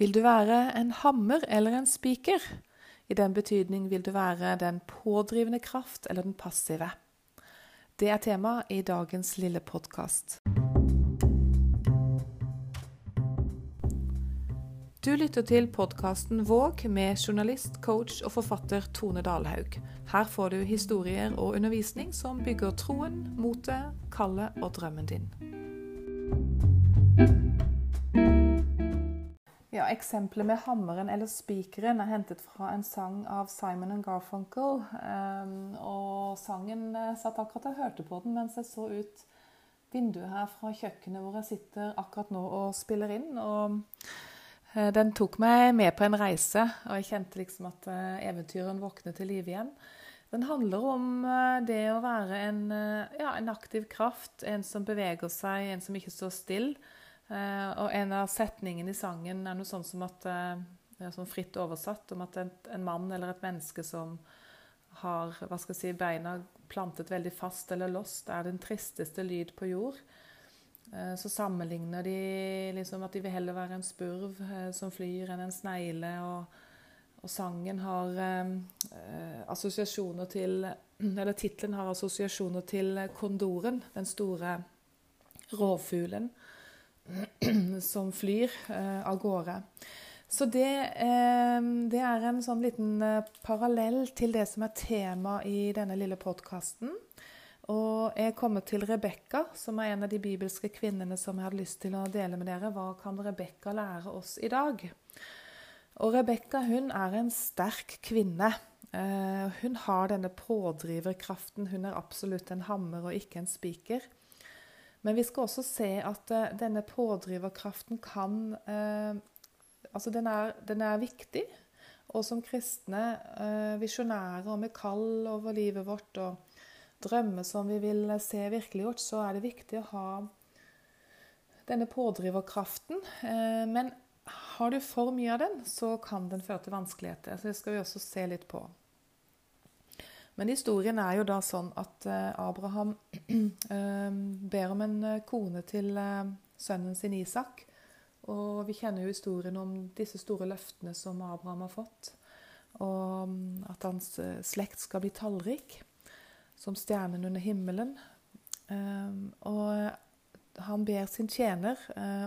Vil du være en hammer eller en spiker? I den betydning vil du være den pådrivende kraft eller den passive. Det er tema i dagens lille podkast. Du lytter til podkasten Våg med journalist, coach og forfatter Tone Dalhaug. Her får du historier og undervisning som bygger troen, motet, kallet og drømmen din. Eksempelet med hammeren eller spikeren er hentet fra en sang av Simon Garfunkel. Um, og sangen uh, satt akkurat og hørte på den mens jeg så ut vinduet her fra kjøkkenet hvor jeg sitter akkurat nå og spiller inn. Og uh, den tok meg med på en reise, og jeg kjente liksom at uh, eventyren våknet til live igjen. Den handler om det å være en, ja, en aktiv kraft, en som beveger seg, en som ikke står stille. Uh, og en av setningene i sangen er noe sånn som at er sånn fritt oversatt om at en, en, mann eller et menneske som har hva skal jeg si, beina plantet veldig fast eller lost, er den tristeste lyd på jord. Uh, så sammenligner de liksom at de vil heller være en spurv som flyr, enn en snegle. Og, og sangen har assosiasjoner til Eller tittelen har assosiasjoner til kondoren, den store rovfuglen som flyr eh, av gårde. Så det, eh, det, er en sånn liten eh, parallell til det som er tema i denne lille podkasten. Og jeg kommer til Rebekka, som er en av de bibelske kvinnene som jeg hadde lyst til å dele med dere. Hva kan Rebekka lære oss i dag? Og Rebekka er en sterk kvinne. Hun har denne pådriverkraften. Hun er absolutt en hammer og ikke en spiker. Men vi skal også se at uh, denne pådriverkraften kan uh, Altså, den er, den er, viktig. Og som kristne uh, visjonærer med kall over livet vårt og drømmer som vi vil se virkeliggjort, så er det viktig å ha denne pådriverkraften. men har du for mye av den, så kan den føre til vanskeligheter. Så det skal vi også se litt på. Men historien er jo da sånn at eh, Abraham eh, ber om en eh, kone til sønnen sin Isak. Og vi kjenner jo historien om disse store løftene som Abraham har fått. Og mm, at hans slekt skal bli tallrik, som stjernen under himmelen. Og han ber sin tjener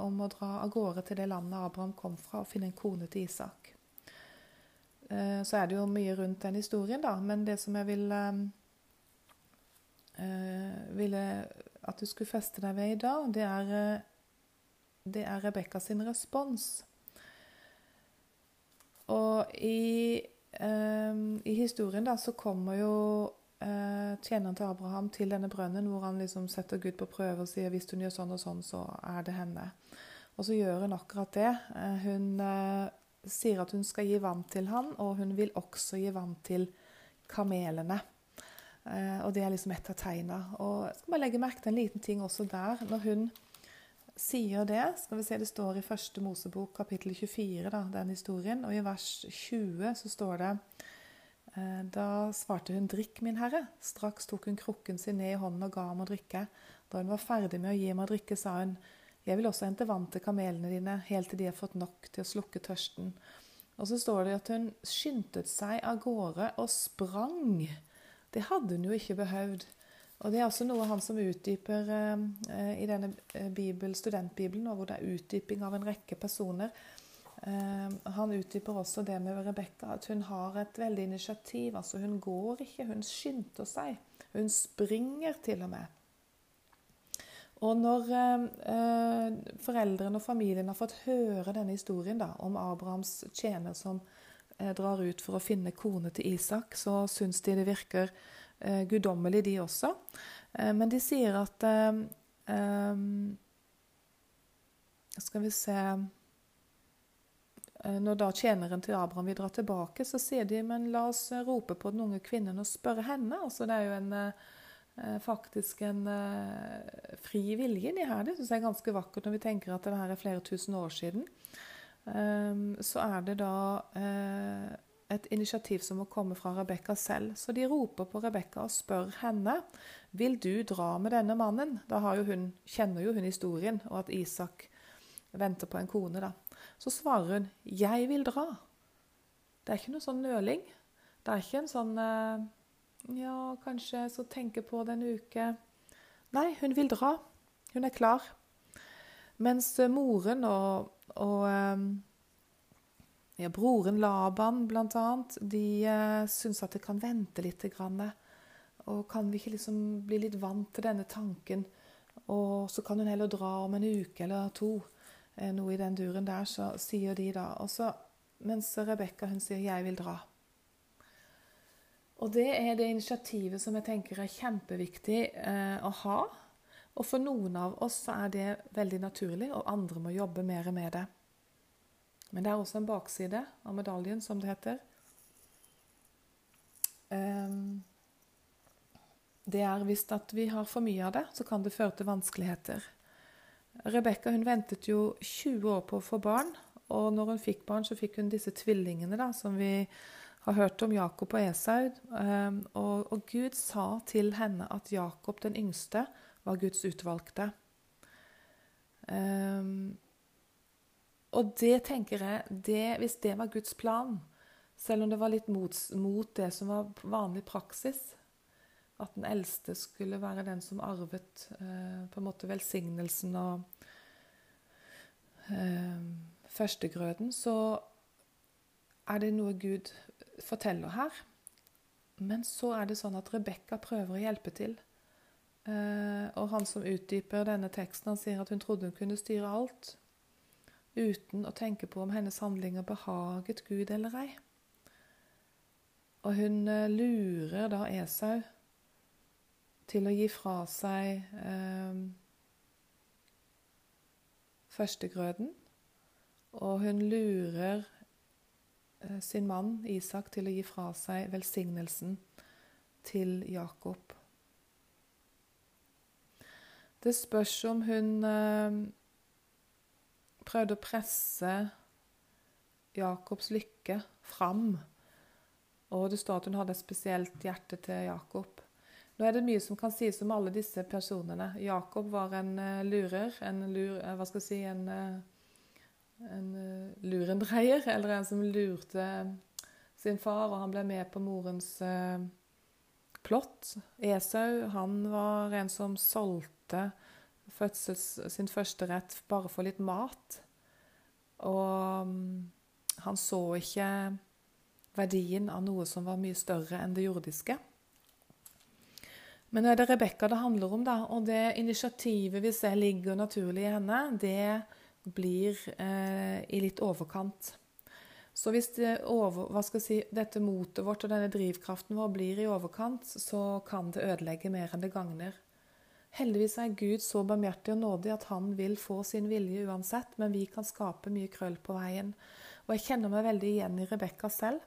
om å dra av gårde til det landet Abraham kom fra, og finne en kone til Isak. Eh, så er det jo mye rundt den historien, da. Men det som jeg vil uh, ville at du skulle feste deg ved i dag, det er, det er Rebekka sin respons. Og i, i, historien da, så kommer jo tjeneren til Abraham til denne brønnen, hvor han liksom setter Gud på prøve og sier hvis hun gjør sånn og sånn, så er det henne. Og så gjør hun akkurat det. Hun sier at hun skal gi vann til han, og hun vil også gi vann til kamelene. Eh, og det er liksom et av tegna. Og jeg skal bare legge merke til en liten ting også der. Når hun sier det, skal vi se det står i første Mosebok kapittel 24, da, den historien, og i vers 20 så står det eh, da svarte hun, 'Drikk, min herre.' Straks tok hun krukken sin ned i hånden og ga ham å drikke. Da hun var ferdig med å gi ham å drikke, sa hun, jeg vil også hente vann til kamelene dine, helt til de har fått nok til å slukke tørsten. Og så står det at hun skyndte seg av gårde og sprang. Det hadde hun jo ikke behøvd. Og Det er også noe han som utdyper eh, i denne eh, bibel, studentbibelen, hvor det er utdyping av en rekke personer. Eh, han utdyper også det med Rebekka, at hun har et veldig initiativ. altså Hun går ikke, hun skynder seg. Hun springer til og med. Og når eh, foreldrene og familien har fått høre denne historien da, om Abrahams tjener som eh, drar ut for å finne kone til Isak, så syns de det virker eh, guddommelig, de også. Eh, men de sier at eh, eh, Skal vi se Når da tjeneren til Abraham vil dra tilbake, så sier de men la oss rope på den unge kvinnen og spørre henne. Altså, det er jo en Eh, faktisk en uh, fri vilje inni her. Det syns jeg er ganske vakkert når vi tenker at det her er flere tusen år siden. Um, så er det da uh, et initiativ som må komme fra Rebekka selv. Så de roper på Rebekka og spør henne vil du dra med denne mannen. Da jo hun, kjenner jo hun historien, og at Isak venter på en kone. da. så svarer hun 'Jeg vil dra'. Det er ikke noe sånn nøling. Det er ikke en sånn eh, 'Ja, kanskje skal tenke på det en uke'. Nei, hun vil dra. Hun er klar. Mens moren og, og ja, broren Laban, annet, de uh, syns at det kan vente litt. Og kan vi ikke liksom bli litt vant til denne tanken? Og så kan hun heller dra om en uke eller to. Eh, noe i den duren der, så sier de da. Også, mens Rebekka sier 'jeg vil dra'. Og det er det initiativet som jeg tenker er kjempeviktig eh, å ha. Og for noen av oss så er det veldig naturlig, og andre må jobbe mer med det. Men det er også en bakside av medaljen, som det heter. Um, det er hvis at vi har for mye av det, så kan det føre til vanskeligheter. Rebekka ventet jo 20 år på å få barn, og når hun fikk barn, så fikk hun disse tvillingene da, som vi har hørt om, Jakob og Esau. Ehm, og, og, Gud sa til henne at Jakob den yngste var Guds utvalgte. Um, og det tenker jeg, det, hvis det var Guds plan, selv om det var litt mot, mot det som var vanlig praksis, at den eldste skulle være den som arvet eh, på en måte velsignelsen og eh, førstegrøden, så er det noe Gud forteller her. Men så er det sånn at Rebekka prøver å hjelpe til. Eh, og han som utdyper denne teksten, han sier at hun trodde hun kunne styre alt, uten å tenke på om hennes handlinger behaget Gud eller ei. Og hun eh, lurer da Esau til å gi fra seg eh, førstegrøden. Og hun lurer sin mann Isak til å gi fra seg velsignelsen til Jakob. Det spørs om hun eh, prøvde å presse Jakobs lykke fram. Og det står at hun hadde et spesielt hjerte til Jakob. Nå er det mye som kan sies om alle disse personene. Jakob var en uh, lurer, en lur, hva skal jeg si, en, en lurendreier, eller en som lurte sin far, og han ble med på morens plott. Esau, han var en som solgte fødsels, sin første rett bare for litt mat. Og um, han så ikke verdien av noe som var mye større enn det jordiske. Men nå er det Rebekka det handler om, da. Og det initiativet vi ser ligger naturlig i henne, det blir eh, i litt overkant. Så hvis det over, si, dette motet vårt og denne drivkraften vår blir i overkant, så kan det ødelegge mer enn det gagner. Heldigvis er Gud så barmhjertig og nådig at han vil få sin vilje uansett, men vi kan skape mye krøll på veien. Og jeg kjenner meg veldig igjen i Rebekka selv.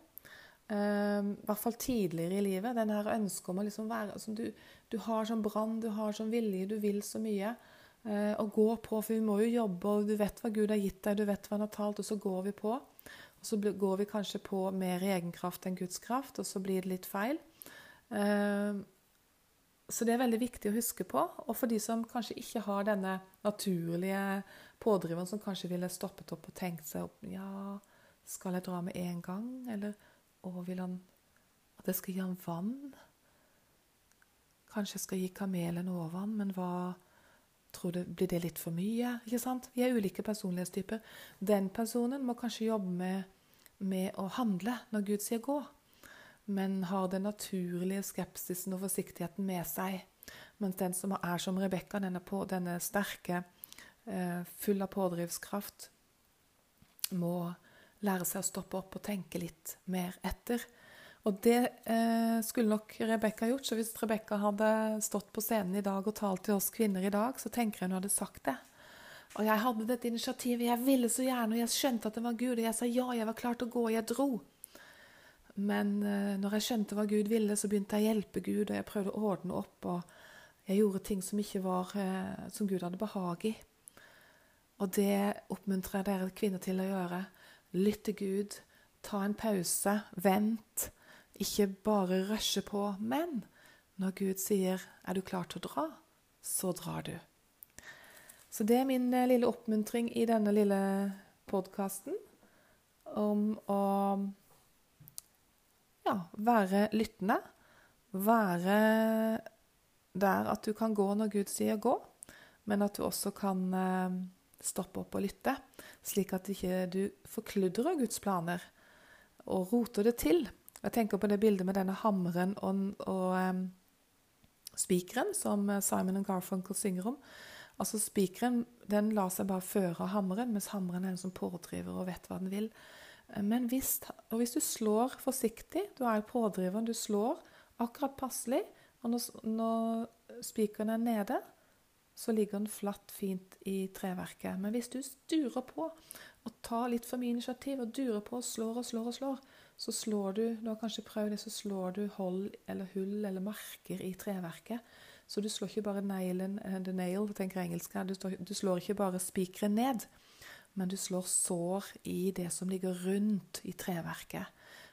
Um, I hvert fall tidligere i livet. Den her ønsket om å liksom være altså du, du, har sånn brann, du har sånn vilje, du vil så mye. Uh, og gå på, for vi må jo jobbe, og du vet hva Gud har gitt deg, du vet hva han har talt, og så går vi på. Og så går vi kanskje på mer i egen kraft enn Guds kraft, og så blir det litt feil. Uh, så det er veldig viktig å huske på. Og for de som kanskje ikke har denne naturlige pådriveren, som kanskje ville stoppet opp og tenkt seg opp Ja, skal jeg dra med en gang, eller og vil han at jeg skal gi ham vann? Kanskje jeg skal gi kamelen overvann, men hva tror du, Blir det litt for mye? Ikke sant? Vi er ulike personlighetstyper. Den personen må kanskje jobbe med, med å handle når Gud sier gå, men har den naturlige skepsisen og forsiktigheten med seg. Mens den som er som Rebekka, denne, denne sterke, eh, full av pådrivskraft, må lære seg å stoppe opp og tenke litt mer etter. Og det eh, skulle nok Rebekka gjort. Så hvis Rebekka hadde stått på scenen i dag og talt til oss kvinner i dag, så tenker jeg hun hadde sagt det. Og jeg hadde dette initiativet, jeg ville så gjerne, og jeg skjønte at det var Gud. Og jeg sa ja, jeg var klar til å gå, og jeg dro. Men eh, når jeg skjønte hva Gud ville, så begynte jeg å hjelpe Gud, og jeg prøvde å ordne opp. og jeg gjorde ting som ikke var eh, som Gud hadde behag i. Og det oppmuntrer jeg dere kvinner til å gjøre. Lytt til Gud. Ta en pause. Vent. Ikke bare rushe på. Men når Gud sier 'Er du klar til å dra?', så drar du. Så det er min eh, lille oppmuntring i denne lille podkasten om å ja, være lyttende. Være der at du kan gå når Gud sier gå, men at du også kan eh, stoppe opp og lytte, slik at ikke du forkludrer Guds planer og roter det til. Jeg tenker på det bildet med denne hammeren og, og um, spikeren som Simon og Garfunkel synger om. Altså Spikeren den lar seg bare føre av hammeren, mens hammeren er en som pådriver og vet hva den vil. Men hvis, og hvis du slår forsiktig, du er pådriveren, du slår akkurat passelig, og når, når spikeren er nede, så ligger den flatt, fint i treverket. Men hvis du durer på og tar litt for mye initiativ og durer på og slår og slår og slår, så slår du du har kanskje prøvd det, så slår du hold eller hull eller marker i treverket. Så du slår ikke bare nailen, eh, the nail, tenker jeg engelsk her. Du, du slår ikke bare spikeren ned, men du slår sår i det som ligger rundt i treverket.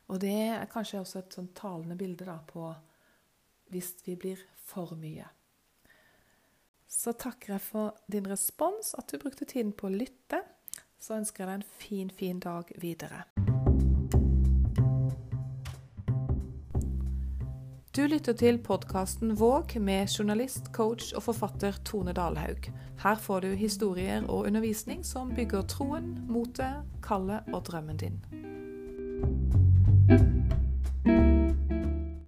Og det er kanskje også et sånn talende bilde da på hvis vi blir for mye. Så takker jeg for din respons, at du brukte tiden på å lytte. Så ønsker jeg deg en fin, fin dag videre. Du lytter til podkasten Våg med journalist, coach og forfatter Tone Dalhaug. Her får du historier og undervisning som bygger troen, motet, kallet og drømmen din.